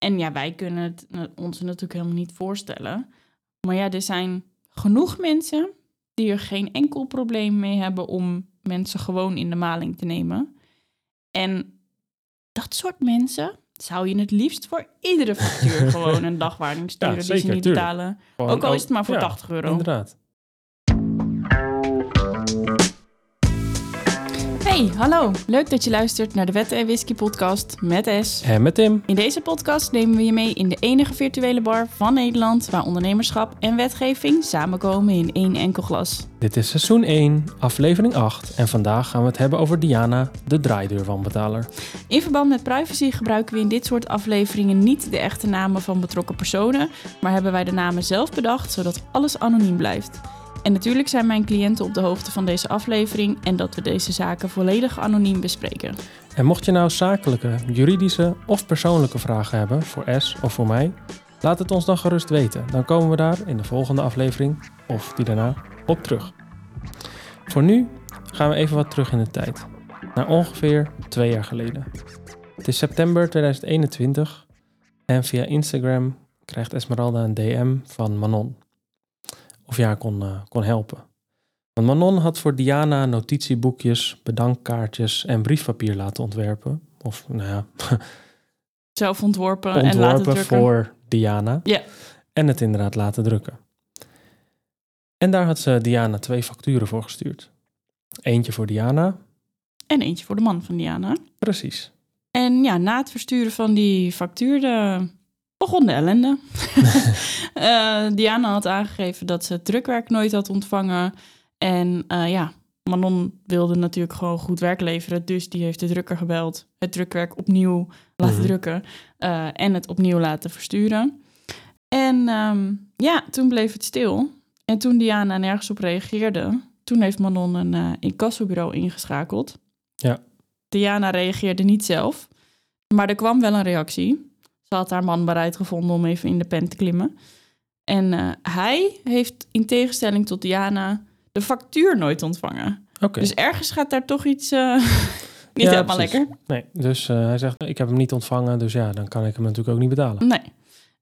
En ja, wij kunnen het ons natuurlijk helemaal niet voorstellen. Maar ja, er zijn genoeg mensen die er geen enkel probleem mee hebben om mensen gewoon in de maling te nemen. En dat soort mensen zou je het liefst voor iedere factuur gewoon een dagwaarding sturen die ze niet tuurlijk. betalen. Gewoon Ook al is het maar voor ja, 80 euro. Inderdaad. Hey, hallo. Leuk dat je luistert naar de Wetten en Whisky podcast met S. En met Tim. In deze podcast nemen we je mee in de enige virtuele bar van Nederland waar ondernemerschap en wetgeving samenkomen in één enkel glas. Dit is seizoen 1, aflevering 8. En vandaag gaan we het hebben over Diana, de draaideurwanbetaler. In verband met privacy gebruiken we in dit soort afleveringen niet de echte namen van betrokken personen, maar hebben wij de namen zelf bedacht zodat alles anoniem blijft. En natuurlijk zijn mijn cliënten op de hoogte van deze aflevering en dat we deze zaken volledig anoniem bespreken. En mocht je nou zakelijke, juridische of persoonlijke vragen hebben voor S of voor mij, laat het ons dan gerust weten. Dan komen we daar in de volgende aflevering of die daarna op terug. Voor nu gaan we even wat terug in de tijd. Naar ongeveer twee jaar geleden. Het is september 2021 en via Instagram krijgt Esmeralda een DM van Manon. Of je haar kon, eh, kon helpen. Want Manon had voor Diana notitieboekjes, bedankkaartjes en briefpapier laten ontwerpen. Of nou ja, Zelf ontworpen, en laten ontworpen drukken. voor Diana. Ja. En het inderdaad laten drukken. En daar had ze Diana twee facturen voor gestuurd. Eentje voor Diana, En eentje voor de man van Diana. precies. En ja, na het versturen van die factuur de, begon de ellende. Eh, Diana had aangegeven dat ze het drukwerk nooit had ontvangen. En eh, ja, Manon wilde natuurlijk gewoon goed werk leveren. Dus die heeft de drukker gebeld. Het drukwerk opnieuw laten Mhm. drukken. eh, en het opnieuw laten versturen. En ehm, ja, toen bleef het stil. En toen Diana nergens op reageerde... toen heeft Manon een eh incassobureau ingeschakeld. Ja. Diana reageerde niet zelf. Maar er kwam wel een reactie. Ze had haar man bereid gevonden om even in de pen te klimmen. En eh, hij heeft in tegenstelling tot Diana de factuur nooit ontvangen. Oké. Dus ergens gaat daar toch iets eh, niet Ja, helemaal precies. lekker. Nee, dus eh, hij zegt, ik heb hem niet ontvangen, dus ja, dan kan ik hem natuurlijk ook niet betalen. Nee.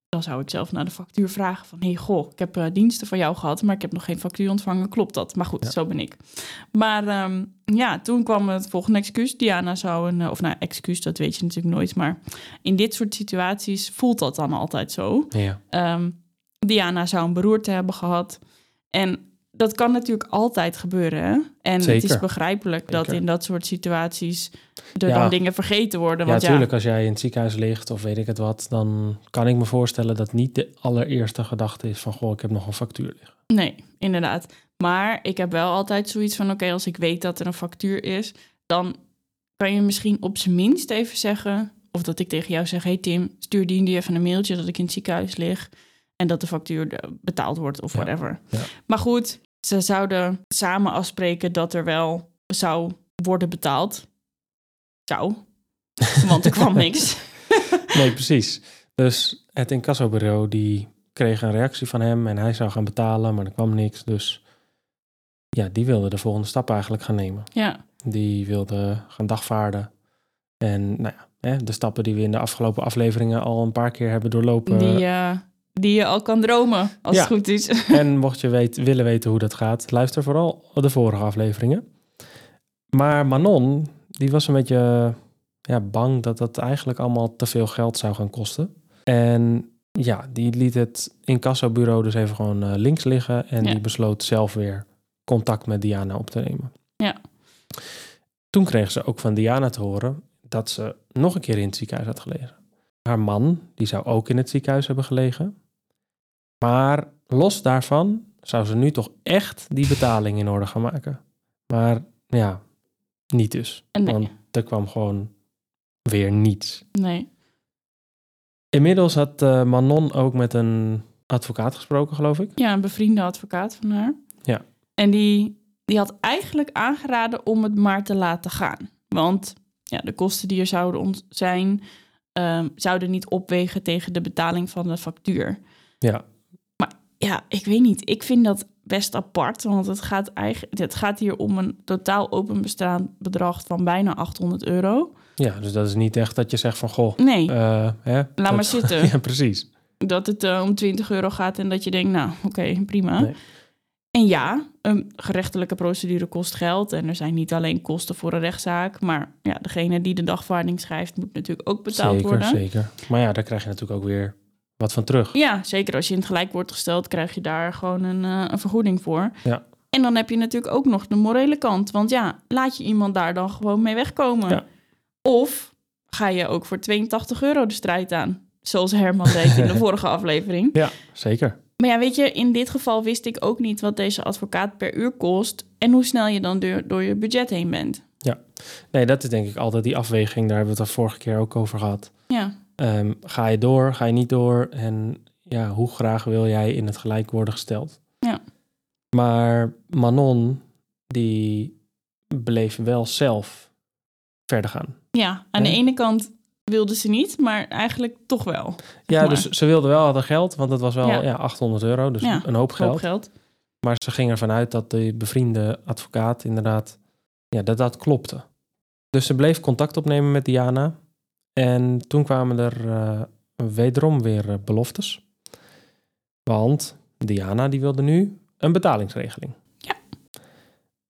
Dan zou ik zelf naar de factuur vragen van... hey, goh, ik heb eh, diensten van jou gehad... maar ik heb nog geen factuur ontvangen. Klopt dat? Maar goed, Ja. zo ben ik. Maar ehm, ja, toen kwam het volgende excuus. Diana zou een... eh, Of nou, excuus, dat weet je natuurlijk nooit. Maar in dit soort situaties voelt dat dan altijd zo. Ja, Ehm, Diana zou een beroerte hebben gehad. En dat kan natuurlijk altijd gebeuren. En het is Zeker. begrijpelijk dat in dat soort situaties er Ja. dan dingen vergeten worden. Want ja, natuurlijk, als jij in het ziekenhuis ligt of weet ik het wat, dan kan ik me voorstellen dat niet de allereerste gedachte is van, goh, ik heb nog een factuur liggen. nee, inderdaad. Maar ik heb wel altijd zoiets van: oké, als ik weet dat er een factuur is, dan kan je misschien op zijn minst even zeggen. Of dat ik tegen jou zeg: hey Tim, stuur die die even een mailtje dat ik in het ziekenhuis lig. En dat de factuur eh, betaald wordt of Ja, whatever. ja. Maar goed, ze zouden samen afspreken dat er wel zou worden betaald. Zou. Want er kwam niks. Nee, precies. Dus het incassobureau die kreeg een reactie van hem en hij zou gaan betalen, maar er kwam niks. Dus ja, die wilde de volgende stap eigenlijk gaan nemen. Ja, Die wilde gaan dagvaarden. En nou ja, hè, de stappen die we in de afgelopen afleveringen al een paar keer hebben doorlopen. die, eh, die je al kan dromen, als Ja. het goed is. En mocht je weet, willen weten hoe dat gaat, luister vooral de vorige afleveringen. Maar Manon, die was een beetje ja, bang dat dat eigenlijk allemaal te veel geld zou gaan kosten. En ja, die liet het incassobureau dus even gewoon eh, links liggen. En Ja. die besloot zelf weer contact met Diana op te nemen. Ja. Toen kreeg ze ook van Diana te horen dat ze nog een keer in het ziekenhuis had gelegen. Haar man, die zou ook in het ziekenhuis hebben gelegen. Maar los daarvan zou ze nu toch echt die betaling in orde gaan maken. Maar ja, niet dus. En nee. Want er kwam gewoon weer niets. Nee. Inmiddels had eh, Manon ook met een advocaat gesproken, geloof ik. Ja, een bevriende advocaat van haar. Ja. En die, die had eigenlijk aangeraden om het maar te laten gaan. Want ja, de kosten die er zouden ont- zijn, ehm, zouden niet opwegen tegen de betaling van de factuur. Ja, Ja, ik weet niet. Ik vind dat best apart, want het gaat, eigenlijk, het gaat hier om een totaal openbestaand bedrag van bijna 800 euro. Ja, dus dat is niet echt dat je zegt van, goh, Nee, eh, hè, laat dat- maar zitten. ja, precies. Dat het eh, om 20 euro gaat en dat je denkt, nou, oké, prima. Nee. En ja, een gerechtelijke procedure kost geld. En er zijn niet alleen kosten voor een rechtszaak. Maar ja, degene die de dagvaarding schrijft, moet natuurlijk ook betaald Zeker, worden. zeker. Maar ja, daar krijg je natuurlijk ook weer wat van terug. Ja, zeker als je in het gelijk wordt gesteld, krijg je daar gewoon een, eh, een vergoeding voor. Ja. En dan heb je natuurlijk ook nog de morele kant. Want ja, laat je iemand daar dan gewoon mee wegkomen. Ja. Of ga je ook voor 82 euro de strijd aan. Zoals Herman deed in de vorige aflevering. Ja, zeker. Maar ja, weet je, in dit geval wist ik ook niet wat deze advocaat per uur kost. En hoe snel je dan door, door je budget heen bent. Nee, dat is denk ik altijd die afweging. Daar hebben we het de vorige keer ook over gehad. Ja, Ehm, ga je door, ga je niet door? En ja, hoe graag wil jij in het gelijk worden gesteld? Ja. Maar Manon, die bleef wel zelf verder gaan. ja aan de ene kant wilde ze niet, maar eigenlijk toch wel. Ja, Maar- dus ze wilde wel haar geld, want het was wel Ja. ja. 800 euro, dus Ja, een hoop geld. Hoop geld. Maar ze ging ervan uit dat de bevriende advocaat inderdaad, ja, dat dat klopte. Dus ze bleef contact opnemen met Diana. En toen kwamen er eh, wederom weer eh, beloftes. Want Diana die wilde nu een betalingsregeling. Ja.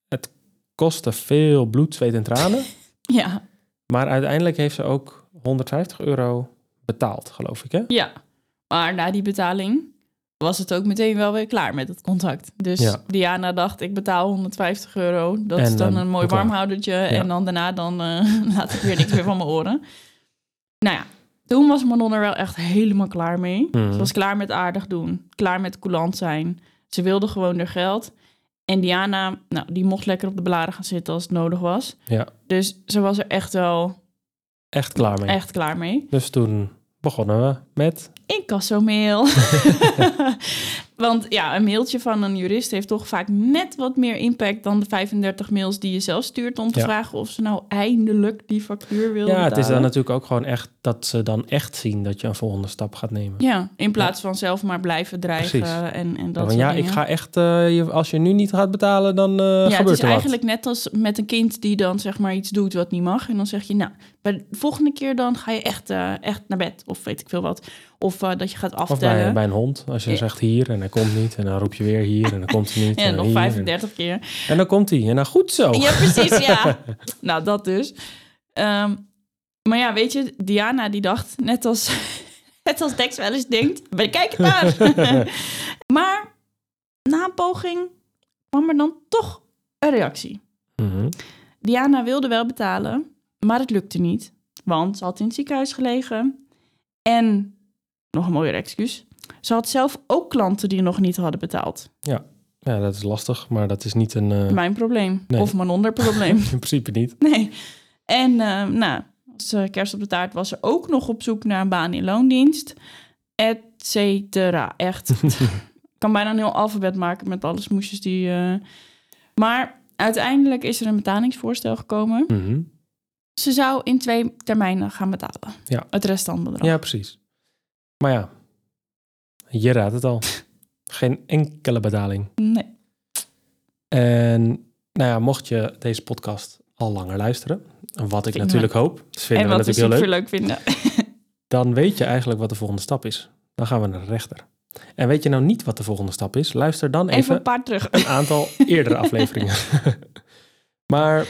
Het kostte veel bloed, zweet en tranen. Ja, maar uiteindelijk heeft ze ook 150 euro betaald, geloof ik hè? ja. Maar na die betaling was het ook meteen wel weer klaar met het contact. Dus Ja. Diana dacht, ik betaal 150 euro. Dat En, is dan een mooi warmhoudertje. En dan daarna dan, eh, laat ik weer niks meer van mijn oren. Nou ja, toen was Manon er wel echt helemaal klaar mee. Mhm. Ze was klaar met aardig doen. Klaar met coulant zijn. Ze wilde gewoon haar geld. En Diana, nou, die mocht lekker op de blaren gaan zitten als het nodig was. Ja. Dus ze was er echt wel Echt klaar mee. echt klaar mee. Dus toen begonnen we met... Incassomail. Want ja, een mailtje van een jurist heeft toch vaak net wat meer impact dan de 35 mails die je zelf stuurt om te Ja. vragen of ze nou eindelijk die factuur wil Ja, het is dan natuurlijk ook gewoon echt dat ze dan echt zien dat je een volgende stap gaat nemen. Ja, in plaats van zelf maar blijven dreigen Precies. en, en dat Ja, ik ga echt, eh, je, als je nu niet gaat betalen, dan eh, ja, het is er wat. eigenlijk net als met een kind die dan zeg maar iets doet wat niet mag. En dan zeg je, nou, bij de volgende keer dan ga je echt, eh, echt naar bed. Of weet ik veel wat. Of eh, dat je gaat Of aftellen. bij, bij een hond, als je Ja. zegt hier en hij komt niet. En dan roep je weer hier en dan komt hij niet. en en nog hier, 35 keer. En, dan komt hij en dan goed zo. Ja, precies, ja. nou, dat dus. Ehm, maar ja, weet je, Diana die dacht, net als, net als Dex wel eens denkt, bekijk het maar. maar na een poging kwam er dan toch een reactie. Mhm. Diana wilde wel betalen, maar het lukte niet. Want ze had in het ziekenhuis gelegen. En, nog een mooier excuus, ze had zelf ook klanten die nog niet hadden betaald. Ja, dat is lastig, maar dat is niet een... eh, Mijn probleem. Nee. Of mijn onderprobleem. in principe niet. Nee. En eh, nou, als eh, kerst op de taart was ze ook nog op zoek naar een baan in loondienst. Et cetera. Echt. Ik kan bijna een heel alfabet maken met alle smoesjes die... eh, Maar uiteindelijk is er een betalingsvoorstel gekomen. Mhm. Ze zou in twee termijnen gaan betalen. Ja. Het restante bedrag. Ja, precies. Maar ja, je raadt het al. Geen enkele betaling. Nee. En nou ja, mocht je deze podcast al langer luisteren, wat ik Vind- natuurlijk hoop, vinden en wat we natuurlijk heel super leuk, leuk vinden. dan weet je eigenlijk wat de volgende stap is. Dan gaan we naar de rechter. En weet je nou niet wat de volgende stap is? Luister dan Even even een paar terug. een aantal eerdere afleveringen. maar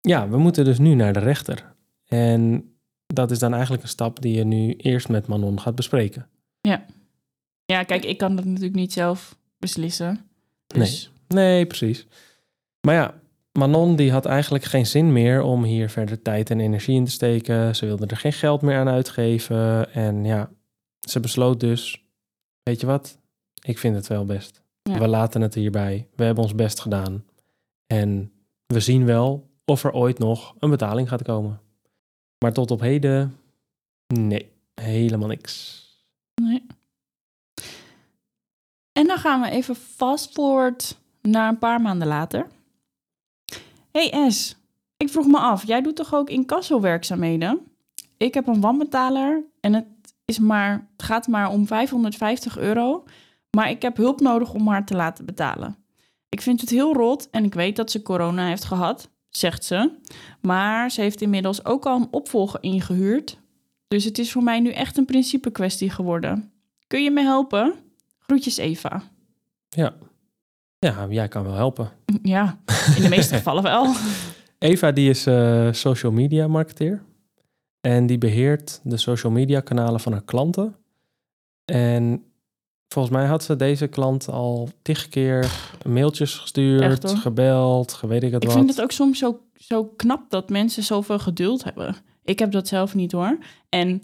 ja, we moeten dus nu naar de rechter. En dat is dan eigenlijk een stap die je nu eerst met Manon gaat bespreken. Ja, kijk, ik kan dat natuurlijk niet zelf beslissen. Dus Nee, precies. Maar ja, Manon die had eigenlijk geen zin meer om hier verder tijd en energie in te steken. Ze wilde er geen geld meer aan uitgeven. En ja, ze besloot dus, weet je wat, ik vind het wel best. Ja. We laten het hierbij. We hebben ons best gedaan. En we zien wel of er ooit nog een betaling gaat komen. Maar tot op heden, nee, helemaal niks. Nee. En dan gaan we even fast forward naar een paar maanden later. Hey S, ik vroeg me af, jij doet toch ook incassowerkzaamheden? Ik heb een wanbetaler en het, is maar, het gaat maar om 550 euro, maar ik heb hulp nodig om haar te laten betalen. Ik vind het heel rot en ik weet dat ze corona heeft gehad. Zegt ze. Maar ze heeft inmiddels ook al een opvolger ingehuurd. Dus het is voor mij nu echt een principe kwestie geworden. Kun je me helpen? Groetjes Eva. Ja. Ja, jij kan wel helpen. Ja, in de meeste gevallen wel. Eva die is eh, social media marketeer. En die beheert de social media kanalen van haar klanten. En volgens mij had ze deze klant al tig keer mailtjes gestuurd, gebeld, geweet ik het Ik wat. vind het ook soms zo, zo knap dat mensen zoveel geduld hebben. Ik heb dat zelf niet hoor. En nee,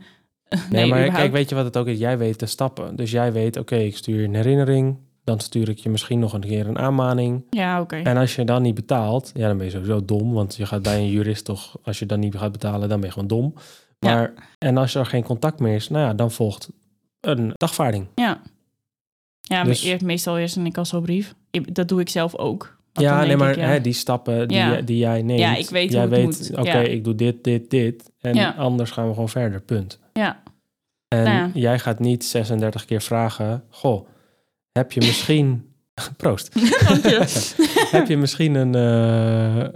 Nee, maar überhaupt- kijk, weet je wat het ook is? Jij weet de stappen. Dus jij weet, oké, ik stuur een herinnering. Dan stuur ik je misschien nog een keer een aanmaning. Ja, oké. En als je dan niet betaalt, ja, dan ben je sowieso dom. Want je gaat bij een jurist toch, als je dan niet gaat betalen, dan ben je gewoon dom. Ja. Maar, en als er geen contact meer is, nou ja, dan volgt een dagvaarding. Ja. Ja, Dus- maar eer- meestal eerst een incassobrief. Dat doe ik zelf ook. Ja, nee, maar ik, ja, Hè, die stappen die, Ja. die jij neemt. Ja, ik weet jij weet. Oké, ik doe dit, dit, dit. En anders gaan we gewoon verder, punt. Ja, En Nou jij gaat niet 36 keer vragen, goh, heb je misschien... Proost. heb je misschien een, eh,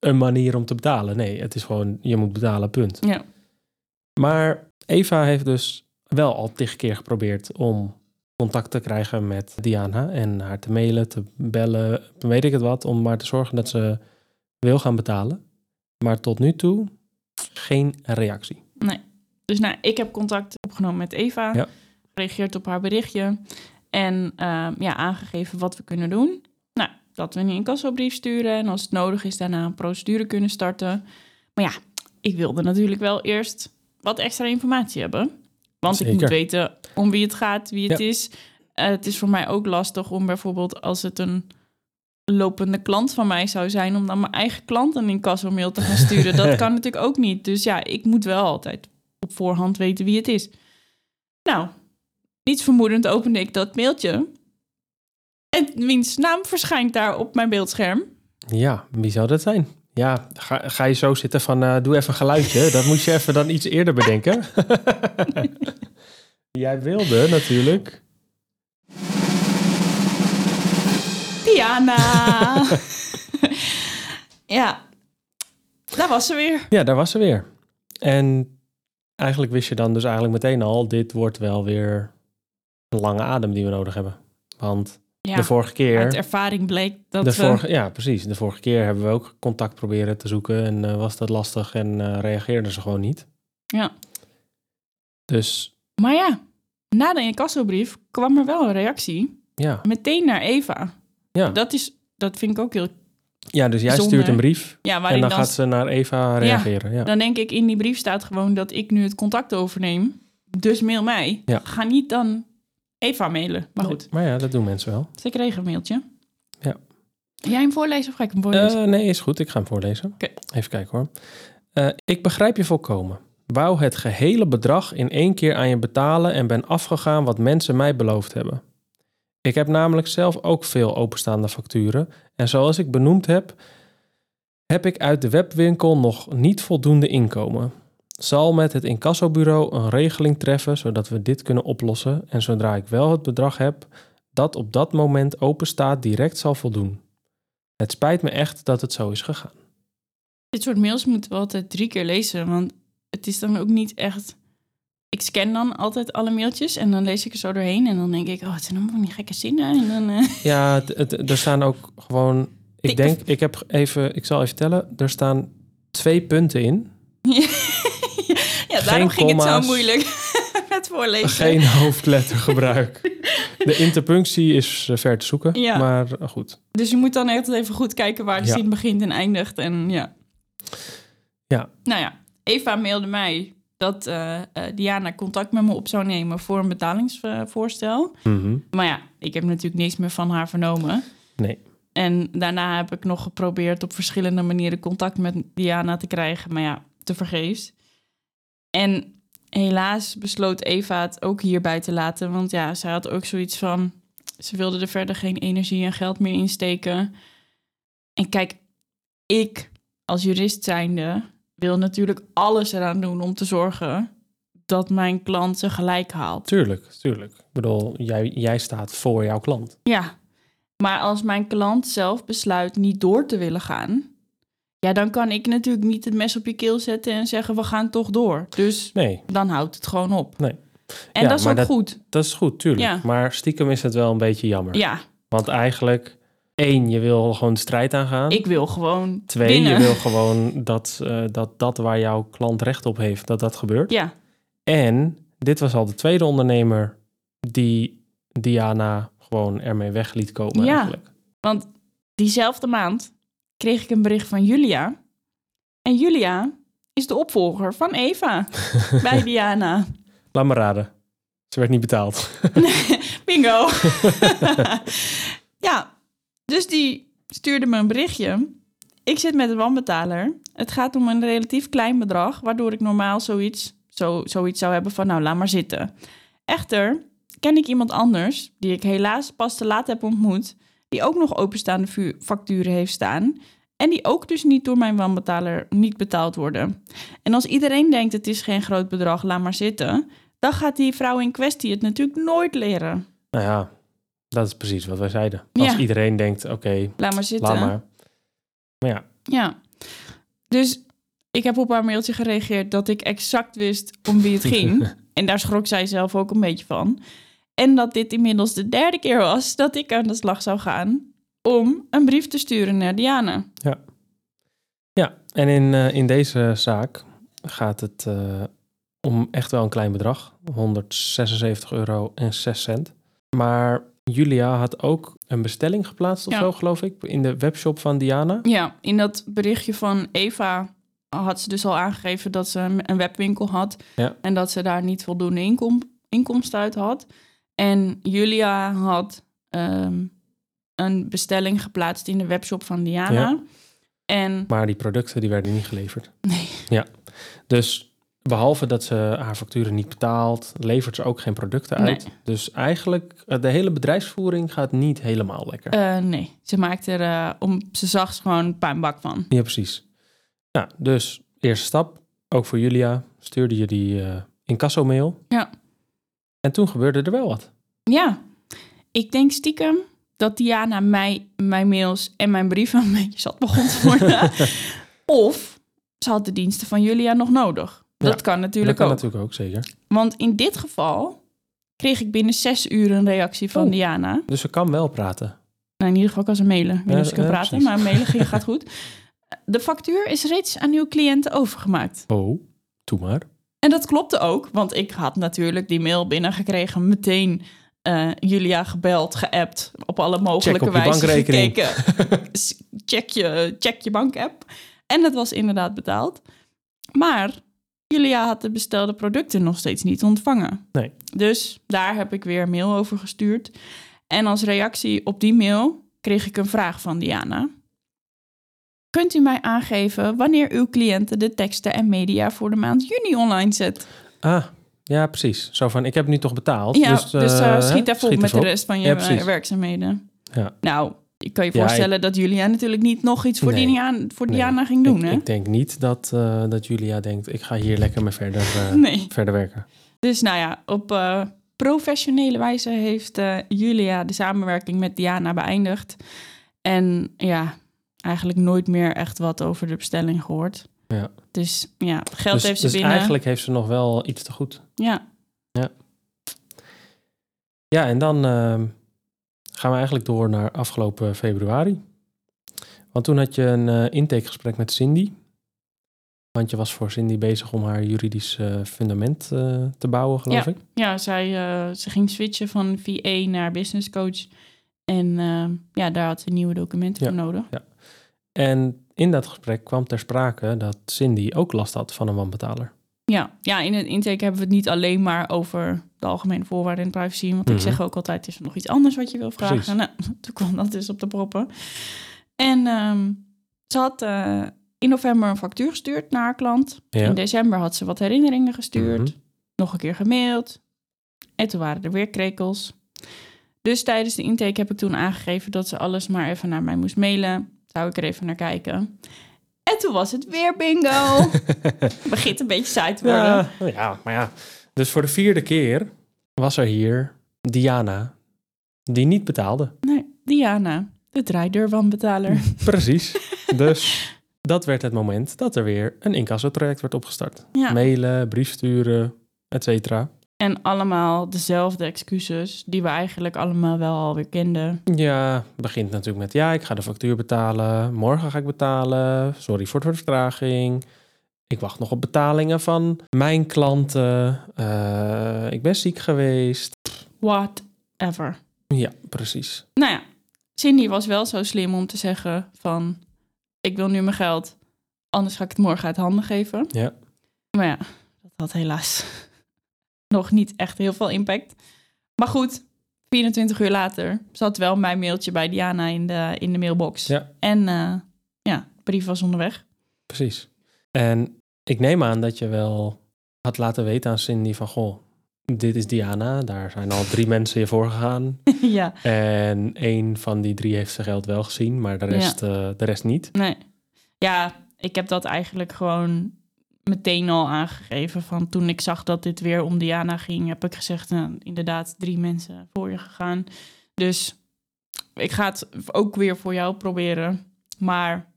een manier om te betalen? Nee, het is gewoon, je moet betalen, punt. Ja. Maar Eva heeft dus wel al tig keer geprobeerd om contact te krijgen met Diana en haar te mailen, te bellen, weet ik het wat, om maar te zorgen dat ze wil gaan betalen. Maar tot nu toe geen reactie. Dus nou, ik heb contact opgenomen met Eva. Ja. Gereageerd op haar berichtje. En ehm, ja, aangegeven wat we kunnen doen. Nou, dat we een incassobrief sturen. En als het nodig is, daarna een procedure kunnen starten. Maar ja, ik wilde natuurlijk wel eerst wat extra informatie hebben. Want ik moet weten om wie het gaat, wie het Ja. is. Eh, het is voor mij ook lastig om bijvoorbeeld als het een lopende klant van mij zou zijn... om dan mijn eigen klant een incasso-mail te gaan sturen. Dat kan natuurlijk ook niet. Dus ja, ik moet wel altijd op voorhand weten wie het is. Nou, niets vermoedend opende ik dat mailtje. En wiens naam verschijnt daar op mijn beeldscherm? Ja, wie zou dat zijn? Ja, ga, ga je zo zitten van, eh, doe even een geluidje. Dat moet je even dan iets eerder bedenken. Jij wilde natuurlijk. Diana! ja, daar was ze weer. Ja, daar was ze weer. En eigenlijk wist je dan dus eigenlijk meteen al, dit wordt wel weer een lange adem die we nodig hebben. Want Ja, de vorige keer... uit ervaring bleek dat De we... vorige, ja, precies. De vorige keer hebben we ook contact proberen te zoeken en eh, was dat lastig en eh, reageerden ze gewoon niet. Ja. Dus Maar ja, na de incassobrief kwam er wel een reactie. ja, Meteen naar Eva. ja. Dat, is, dat vind ik ook heel... ja dus jij bijzonder. stuurt een brief Ja, en dan dan, gaat ze naar Eva reageren. Ja. dan denk ik in die brief staat gewoon dat ik nu het contact overneem. Dus mail mij. Ja. Ga niet dan Eva mailen. Maar goed, Maar ja, dat doen mensen wel. ze kreeg een mailtje. Ja. Jij hem voorlezen of ga ik hem voorlezen? Eh, nee, is goed. Ik ga hem voorlezen. Oké. Even kijken hoor. Eh, ik begrijp je volkomen. Wou het gehele bedrag in één keer aan je betalen en ben afgegaan wat mensen mij beloofd hebben. Ik heb namelijk zelf ook veel openstaande facturen en zoals ik benoemd heb, heb ik uit de webwinkel nog niet voldoende inkomen. Zal met het incassobureau een regeling treffen zodat we dit kunnen oplossen en zodra ik wel het bedrag heb dat op dat moment open staat direct zal voldoen. Het spijt me echt dat het zo is gegaan. Dit soort mails moeten we altijd drie keer lezen. Want het is dan ook niet echt... Ik scan dan altijd alle mailtjes en dan lees ik er zo doorheen. En dan denk ik, oh, het zijn allemaal die gekke zinnen. En dan, eh, Ja, er staan ook gewoon. Ik Ik- denk, ik heb even, ik zal even tellen. Er staan twee punten in. Daarom ging het zo moeilijk met voorlezen. Geen hoofdlettergebruik. De interpunctie is eh, ver te zoeken, Ja. maar eh, goed. Dus je moet dan echt even goed kijken waar de Ja. zin begint en eindigt. En ja. Ja. Nou ja, Eva mailde mij dat eh, Diana contact met me op zou nemen voor een betalingsvoorstel. Mhm. Maar ja, ik heb natuurlijk niks meer van haar vernomen. Nee. En daarna heb ik nog geprobeerd op verschillende manieren contact met Diana te krijgen. Maar ja, te vergeefs. En helaas besloot Eva het ook hierbij te laten. Want ja, zij had ook zoiets van... Ze wilde er verder geen energie en geld meer in steken. En kijk, ik als jurist zijnde wil natuurlijk alles eraan doen om te zorgen dat mijn klant zijn gelijk haalt. Tuurlijk, tuurlijk. Ik bedoel, jij, jij staat voor jouw klant. Ja, maar als mijn klant zelf besluit niet door te willen gaan, Ja, dan kan ik natuurlijk niet het mes op je keel zetten en zeggen we gaan toch door. Dus Nee, dan houdt het gewoon op. Nee. En Ja, dat is ook dat- goed. dat is goed, tuurlijk. Ja. Maar stiekem is het wel een beetje jammer. Ja, Want eigenlijk, één, je wil gewoon de strijd aangaan. ik wil gewoon Twee, winnen. je wil gewoon dat, eh, dat dat waar jouw klant recht op heeft, dat dat gebeurt. Ja, En dit was al de tweede ondernemer die Diana gewoon ermee weg liet komen Ja. eigenlijk. want diezelfde maand kreeg ik een bericht van Julia. En Julia is de opvolger van Eva bij Diana. Laat me raden. Ze werd niet betaald. Bingo. ja, dus die stuurde me een berichtje. Ik zit met een wanbetaler. Het gaat om een relatief klein bedrag, waardoor ik normaal zoiets, zo, zoiets zou hebben van nou, laat maar zitten. Echter ken ik iemand anders, die ik helaas pas te laat heb ontmoet, die ook nog openstaande vu- facturen heeft staan en die ook dus niet door mijn wanbetaler niet betaald worden. En als iedereen denkt het is geen groot bedrag, laat maar zitten, dan gaat die vrouw in kwestie het natuurlijk nooit leren. Nou ja, dat is precies wat wij zeiden. Als Ja. iedereen denkt, oké, Laat maar zitten. laat maar. Maar ja, Ja. Dus ik heb op haar mailtje gereageerd dat ik exact wist om wie het ging. en daar schrok zij zelf ook een beetje van. En dat dit inmiddels de derde keer was dat ik aan de slag zou gaan om een brief te sturen naar Diana. ja. en in, eh, in deze zaak gaat het eh, om echt wel een klein bedrag. 176 euro en 6 cent. Maar Julia had ook een bestelling geplaatst of Ja. zo, geloof ik, in de webshop van Diana. Ja, in dat berichtje van Eva had ze dus al aangegeven dat ze een een webwinkel had. Ja. En dat ze daar niet voldoende inkom inkomsten uit had. En Julia had ehm, een bestelling geplaatst in de webshop van Diana. Ja. En Maar die producten die werden niet geleverd. nee, Dus behalve dat ze haar facturen niet betaalt, levert ze ook geen producten uit. Nee. Dus eigenlijk, eh, de hele bedrijfsvoering gaat niet helemaal lekker. eh, nee, ze maakte er eh, om ze zag gewoon een puinbak van. Ja, precies. Nou, dus eerste stap, ook voor Julia, stuurde je die incasso-mail. Ja. En toen gebeurde er wel wat. Ja, ik denk stiekem dat Diana mij, mijn mails en mijn brieven een beetje zat begon te worden. of ze had de diensten van Julia nog nodig. Dat Ja, kan natuurlijk dat kan ook. natuurlijk ook, zeker. Want in dit geval kreeg ik binnen zes uur een reactie van Oh. Diana. Dus ze kan wel praten. Nou, in ieder geval kan ze mailen. Ik weet of ze Ja, kan ja, praten, precies. maar mailen ging- gaat goed. De factuur is reeds aan uw cliënten overgemaakt. Oh, doe maar. En dat klopte ook, want ik had natuurlijk die mail binnengekregen, meteen eh, Julia gebeld, geappt, op alle mogelijke op wijzen bankrekening. gekeken. Check, je, check je bankapp. En het was inderdaad betaald. Maar Julia had de bestelde producten nog steeds niet ontvangen. Nee. Dus daar heb ik weer een mail over gestuurd. En als reactie op die mail kreeg ik een vraag van Diana. Kunt u mij aangeven wanneer uw cliënten de teksten en media voor de maand juni online zet? Ah, ja, precies. Zo van, ik heb nu toch betaald. Ja, dus, dus, eh, eh, schiet even op met de rest van je Ja, eh, werkzaamheden. Ja. Nou, ik kan je Ja, voorstellen dat Julia natuurlijk niet nog iets voor, Nee. Diana, voor Nee. Diana ging doen, ik, hè? ik denk niet dat, dat Julia denkt, ik ga hier lekker mee verder, Nee. verder werken. Dus nou ja, op professionele wijze heeft Julia de samenwerking met Diana beëindigd. En ja, eigenlijk nooit meer echt wat over de bestelling gehoord. Ja. Dus ja, geld dus heeft ze dus binnen. eigenlijk heeft ze nog wel iets te goed. Ja, Ja, en dan ehm, gaan we eigenlijk door naar afgelopen februari. Want toen had je een eh, intakegesprek met Cindy. Want je was voor Cindy bezig om haar juridisch eh, fundament eh, te bouwen, geloof Ja. ik. ja zij, ze ging switchen van VA naar business coach. En eh, ja, daar had ze nieuwe documenten Ja. voor nodig. En in dat gesprek kwam ter sprake dat Cindy ook last had van een wanbetaler. Ja, ja, in het intake hebben we het niet alleen maar over de algemene voorwaarden en privacy. Want Mhm. ik zeg ook altijd, is er nog iets anders wat je wil vragen? Precies. Nou, toen kwam dat dus op de proppen. En ehm, ze had eh, in november een factuur gestuurd naar haar klant. Ja. In december had ze wat herinneringen gestuurd. Mhm. Nog een keer gemaild. En toen waren er weer krekels. Dus tijdens de intake heb ik toen aangegeven dat ze alles maar even naar mij moest mailen. Zou ik er even naar kijken. En toen was het weer bingo. Begint een beetje saai te worden. Ja, ja, maar ja. Dus voor de vierde keer was er hier Diana, die niet betaalde. Nee, Diana, de draaideurwanbetaler. Precies. Dus dat werd het moment dat er weer een incassotraject werd opgestart. Ja. Mailen, brief sturen, et cetera. En allemaal dezelfde excuses die we eigenlijk allemaal wel alweer kenden. Ja, begint natuurlijk met ja, ik ga de factuur betalen. Morgen ga ik betalen. Sorry voor de vertraging. Ik wacht nog op betalingen van mijn klanten. Eh, ik ben ziek geweest. Whatever. Ja, precies. Nou ja, Cindy was wel zo slim om te zeggen van... ik wil nu mijn geld, anders ga ik het morgen uit handen geven. Ja. Maar ja, dat had helaas nog niet echt heel veel impact. Maar goed, 24 uur later zat wel mijn mailtje bij Diana in de, in de mailbox. Ja. En eh, ja, de brief was onderweg. Precies. En ik neem aan dat je wel had laten weten aan Cindy van... Goh, dit is Diana. Daar zijn al drie mensen hiervoor gegaan. ja, En één van die drie heeft zijn geld wel gezien, maar de rest, eh, de rest niet. nee. Ja, ik heb dat eigenlijk gewoon meteen al aangegeven. Van toen ik zag dat dit weer om Diana ging, heb ik gezegd, nou, inderdaad, drie mensen voor je gegaan. Dus ik ga het ook weer voor jou proberen. Maar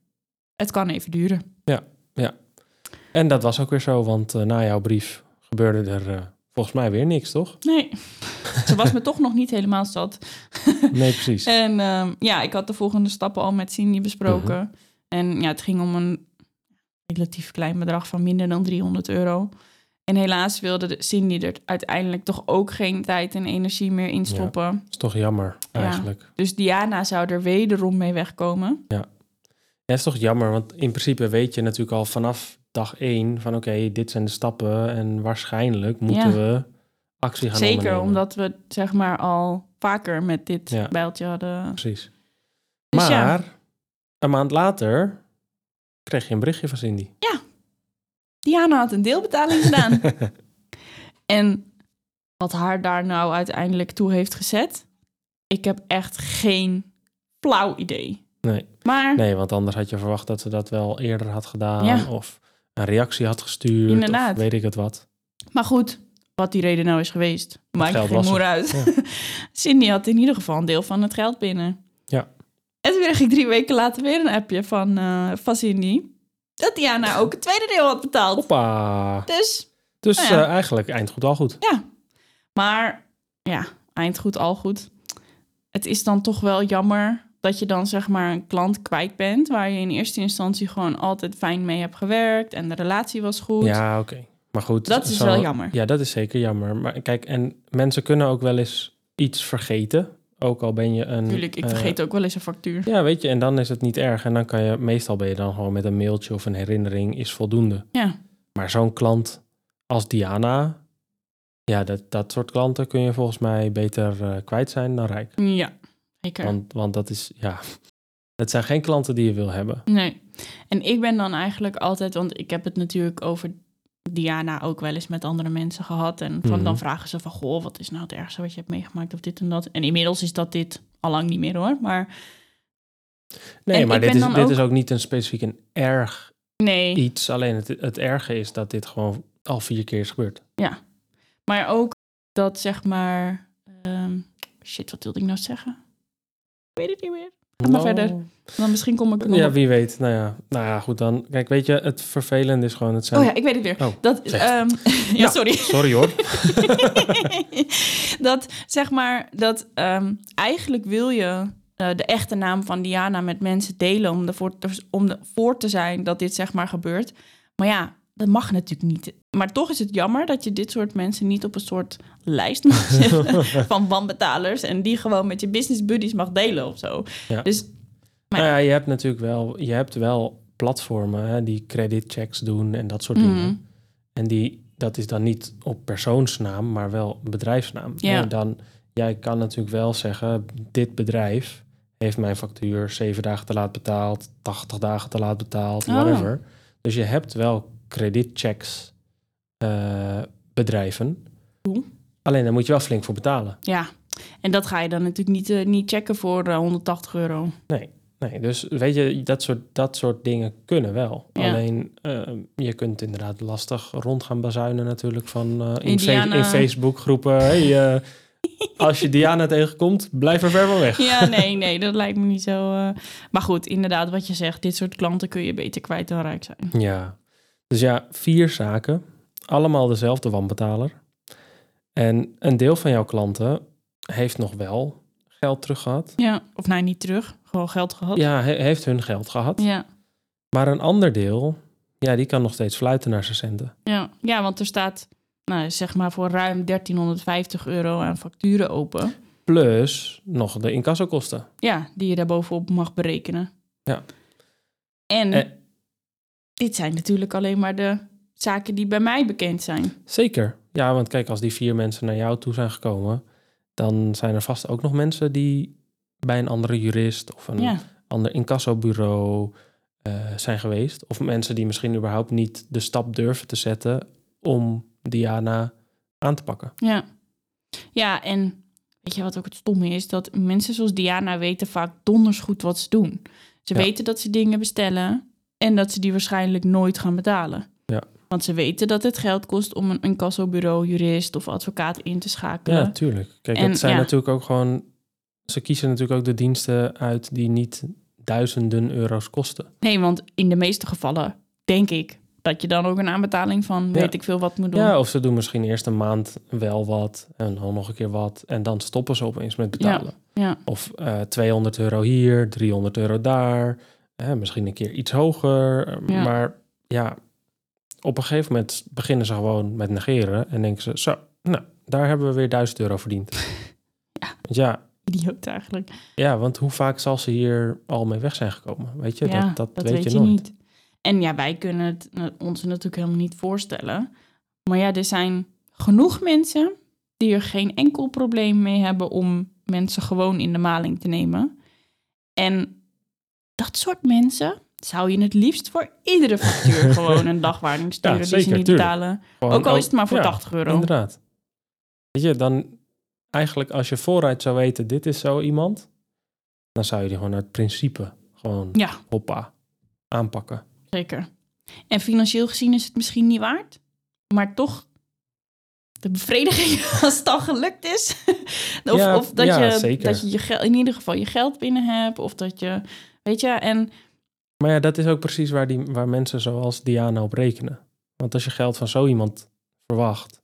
het kan even duren. En dat was ook weer zo, want eh, na jouw brief gebeurde er eh, volgens mij weer niks, toch? Nee, ze was me toch nog niet helemaal zat. Nee, precies. En ehm, ja, ik had de volgende stappen al met Cindy besproken. En ja, het ging om een relatief klein bedrag van minder dan 300 euro. En helaas wilde de Cindy er uiteindelijk toch ook geen tijd en energie meer in stoppen. Dat is toch jammer, Ja. eigenlijk. Dus Diana zou er wederom mee wegkomen. Ja, het is toch jammer, want in principe weet je natuurlijk al vanaf dag één van oké, dit zijn de stappen en waarschijnlijk moeten Ja. we actie gaan Zeker ondernemen. omdat we zeg maar al vaker met dit Ja. bijltje hadden. Precies. Dus ja. maar een maand later kreeg je een berichtje van Cindy. Diana had een deelbetaling gedaan. En wat haar daar nou uiteindelijk toe heeft gezet, ik heb echt geen flauw idee. Nee. Maar Nee, want anders had je verwacht dat ze dat wel eerder had gedaan. Ja. Of een reactie had gestuurd. Inderdaad. Of weet ik het wat. Maar goed, wat die reden nou is geweest, maakt geen moer er. uit. Ja. Cindy had in ieder geval een deel van het geld binnen. En toen kreeg ik drie weken later weer een appje van, eh van Cindy. Dat Diana ook het tweede deel had betaald. Hoppa. Dus Dus Nou ja. eh, eigenlijk eind goed al goed. ja. Maar ja, eind goed, al goed. Het is dan toch wel jammer dat je dan zeg maar een klant kwijt bent... waar je in eerste instantie gewoon altijd fijn mee hebt gewerkt... en de relatie was goed. Ja, oké. Maar goed. Dat is zo- wel jammer. Ja, dat is zeker jammer. Maar kijk, en mensen kunnen ook wel eens iets vergeten. Ook al ben je een... Natuurlijk, ik eh, vergeet ook wel eens een factuur. Ja, weet je, en dan is het niet erg. En dan kan je, meestal ben je dan gewoon met een mailtje of een herinnering is voldoende. Ja. Maar zo'n klant als Diana, ja, dat, dat soort klanten kun je volgens mij beter eh, kwijt zijn dan rijk. Ja, zeker. Want, want dat is, ja, dat zijn geen klanten die je wil hebben. Nee. En ik ben dan eigenlijk altijd, want ik heb het natuurlijk over Diana ook wel eens met andere mensen gehad. En van, Mhm. dan vragen ze van, goh, wat is nou het ergste wat je hebt meegemaakt of dit en dat. En inmiddels is dat dit al lang niet meer hoor. Maar Nee, En maar dit, is, dit ook- is ook niet een specifiek een erg nee, iets. Alleen het, het erge is dat dit gewoon al vier keer is gebeurd. maar ook dat zeg maar... ehm, shit, wat wilde ik nou zeggen? Ik weet het niet meer. Ga maar verder. Dan misschien kom ik er nog Ja, op. wie weet. Nou ja, nou ja, goed dan. Kijk, weet je, het vervelende is gewoon het zijn... Oh ja, ik weet het weer. Oh, dat, ehm, ja, Ja. sorry. Sorry hoor. dat zeg maar, dat ehm, eigenlijk wil je eh, de echte naam van Diana met mensen delen om ervoor te, om ervoor te zijn dat dit zeg maar gebeurt. Maar ja, dat mag natuurlijk niet. Maar toch is het jammer dat je dit soort mensen niet op een soort lijst mag zetten van wanbetalers en die gewoon met je business buddies mag delen of zo. Ja. Dus Maar nou ja, je hebt natuurlijk wel, je hebt wel platformen hè, die creditchecks doen en dat soort Mhm. dingen. En die, dat is dan niet op persoonsnaam, maar wel bedrijfsnaam. Ja. En dan, jij kan natuurlijk wel zeggen, dit bedrijf heeft mijn factuur zeven dagen te laat betaald, 80 dagen te laat betaald, Oh. whatever. Dus je hebt wel creditchecks eh, bedrijven. Cool. Alleen daar moet je wel flink voor betalen. ja, en dat ga je dan natuurlijk niet, eh, niet checken voor eh, 180 euro. Nee, nee, dus weet je, dat soort, dat soort dingen kunnen wel. Ja. Alleen, eh, je kunt inderdaad lastig rond gaan bazuinen natuurlijk van in, Indiana. In Facebook groepen. Hey, Als je Diana tegenkomt, blijf er ver van weg. Ja, nee, nee, dat lijkt me niet zo. Maar goed, inderdaad, wat je zegt, dit soort klanten kun je beter kwijt dan rijk zijn. Ja. Dus ja, vier zaken. Allemaal dezelfde wanbetaler. En een deel van jouw klanten heeft nog wel geld terug gehad. Ja, of nee, niet terug, gewoon geld gehad. Ja, he- heeft hun geld gehad. ja, Maar een ander deel, ja, die kan nog steeds fluiten naar zijn centen. ja. ja want er staat, nou, zeg maar voor ruim 1350 euro aan facturen open. Plus nog de incassokosten. Ja, die je daar bovenop mag berekenen. Ja. En. Dit zijn natuurlijk alleen maar de zaken die bij mij bekend zijn. Zeker. Ja, want kijk, als die vier mensen naar jou toe zijn gekomen, dan zijn er vast ook nog mensen die bij een andere jurist of een Ja, ander incassobureau eh, zijn geweest. Of mensen die misschien überhaupt niet de stap durven te zetten om Diana aan te pakken. ja. Ja, en weet je wat ook het stomme is? Dat mensen zoals Diana weten vaak donders goed wat ze doen. Ze Ja. weten dat ze dingen bestellen en dat ze die waarschijnlijk nooit gaan betalen. Ja. Want ze weten dat het geld kost om een incassobureau, jurist of advocaat in te schakelen. Ja, tuurlijk. Kijk, En, het zijn ja. natuurlijk ook gewoon... Ze kiezen natuurlijk ook de diensten uit die niet duizenden euro's kosten. Nee, want in de meeste gevallen denk ik dat je dan ook een aanbetaling van Ja. weet ik veel wat moet doen. Ja, of ze doen misschien eerst een maand wel wat en dan nog een keer wat. En dan stoppen ze opeens met betalen. Ja. Of eh 200 euro hier, 300 euro daar. Eh, misschien een keer iets hoger. eh, Ja. Maar ja, op een gegeven moment beginnen ze gewoon met negeren. En denken ze, zo, nou, daar hebben we weer 1000 euro verdiend. Ja. Ja, Idioot eigenlijk. ja, want hoe vaak zal ze hier al mee weg zijn gekomen? Weet je, ja, dat, dat, weet, je, nooit. niet. En ja, wij kunnen het ons natuurlijk helemaal niet voorstellen. Maar ja, er zijn genoeg mensen die er geen enkel probleem mee hebben om mensen gewoon in de maling te nemen. En dat soort mensen zou je het liefst voor iedere factuur gewoon een dagwaarding sturen die ze niet tuurlijk. betalen. Gewoon Ook al is het maar voor ja, 80 euro. Inderdaad. Weet je, dan eigenlijk als je vooruit zou weten, dit is zo iemand, dan zou je die gewoon uit principe gewoon Ja, hoppa aanpakken. zeker. En financieel gezien is het misschien niet waard, maar toch de bevrediging als het al gelukt is. of, Ja, of dat, ja, je, zeker. dat je, je geld, in ieder geval je geld binnen hebt. Of dat je, weet je, en Maar ja, dat is ook precies waar, die, waar mensen zoals Diana op rekenen. Want als je geld van zo iemand verwacht,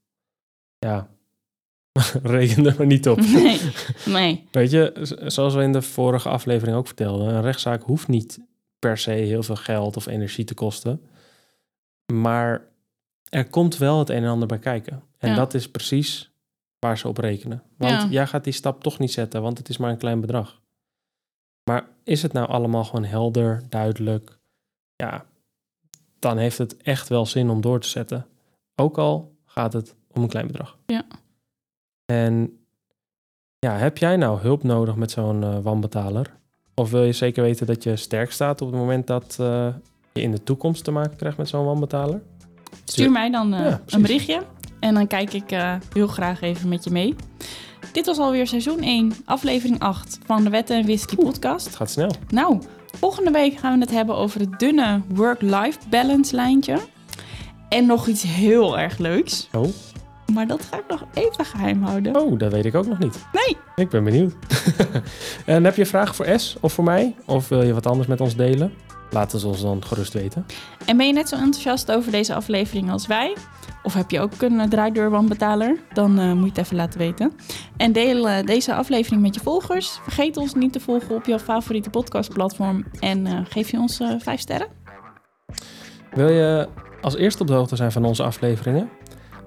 ja, reken er maar niet op. nee, nee, Weet je, zoals we in de vorige aflevering ook vertelden, een rechtszaak hoeft niet per se heel veel geld of energie te kosten. Maar er komt wel het een en ander bij kijken. En Ja. dat is precies waar ze op rekenen. Want Ja. jij gaat die stap toch niet zetten, want het is maar een klein bedrag. Is het nou allemaal gewoon helder, duidelijk? Ja, dan heeft het echt wel zin om door te zetten. Ook al gaat het om een klein bedrag. Ja. En ja, heb jij nou hulp nodig met zo'n eh, wanbetaler? Of wil je zeker weten dat je sterk staat op het moment dat eh, je in de toekomst te maken krijgt met zo'n wanbetaler? stuur mij dan eh, Ja, een berichtje. En dan kijk ik heel graag even met je mee. Dit was alweer seizoen 1, aflevering 8 van de Wetten en Whisky podcast. Het gaat snel. Nou, volgende week gaan we het hebben over het dunne work-life balance lijntje. En nog iets heel erg leuks. Oh, Maar dat ga ik nog even geheim houden. oh, dat weet ik ook nog niet. Nee. Ik ben benieuwd. en heb je vragen voor S of voor mij? Of wil je wat anders met ons delen? Laat het ons dan gerust weten. En ben je net zo enthousiast over deze aflevering als wij? Of heb je ook een uh, draaideurwanbetaler? Dan eh, moet je het even laten weten. En deel eh, deze aflevering met je volgers. Vergeet ons niet te volgen op jouw favoriete podcastplatform. En eh, geef je ons eh, vijf sterren. Wil je als eerste op de hoogte zijn van onze afleveringen?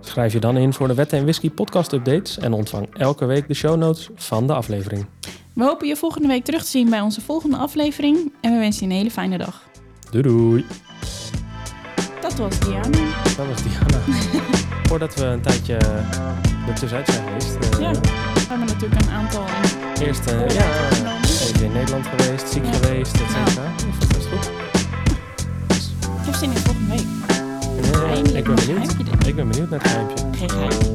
Schrijf je dan in voor de Wetten en Whisky podcast updates en ontvang elke week de show notes van de aflevering. We hopen je volgende week terug te zien bij onze volgende aflevering. En we wensen je een hele fijne dag. Doei doei. Dat was Diana. Dat was Diana. Voordat we een tijdje er tussenuit zijn geweest. eh, Ja. We hebben natuurlijk een aantal in Eerst eh, oorlog ja, even in Nederland geweest, ziek Ja. geweest, et cetera. Vond het best goed. Ik heb zin in volgende week. Ja, ik ben benieuwd. Ik ben benieuwd naar het geheimpje. Geen geheim.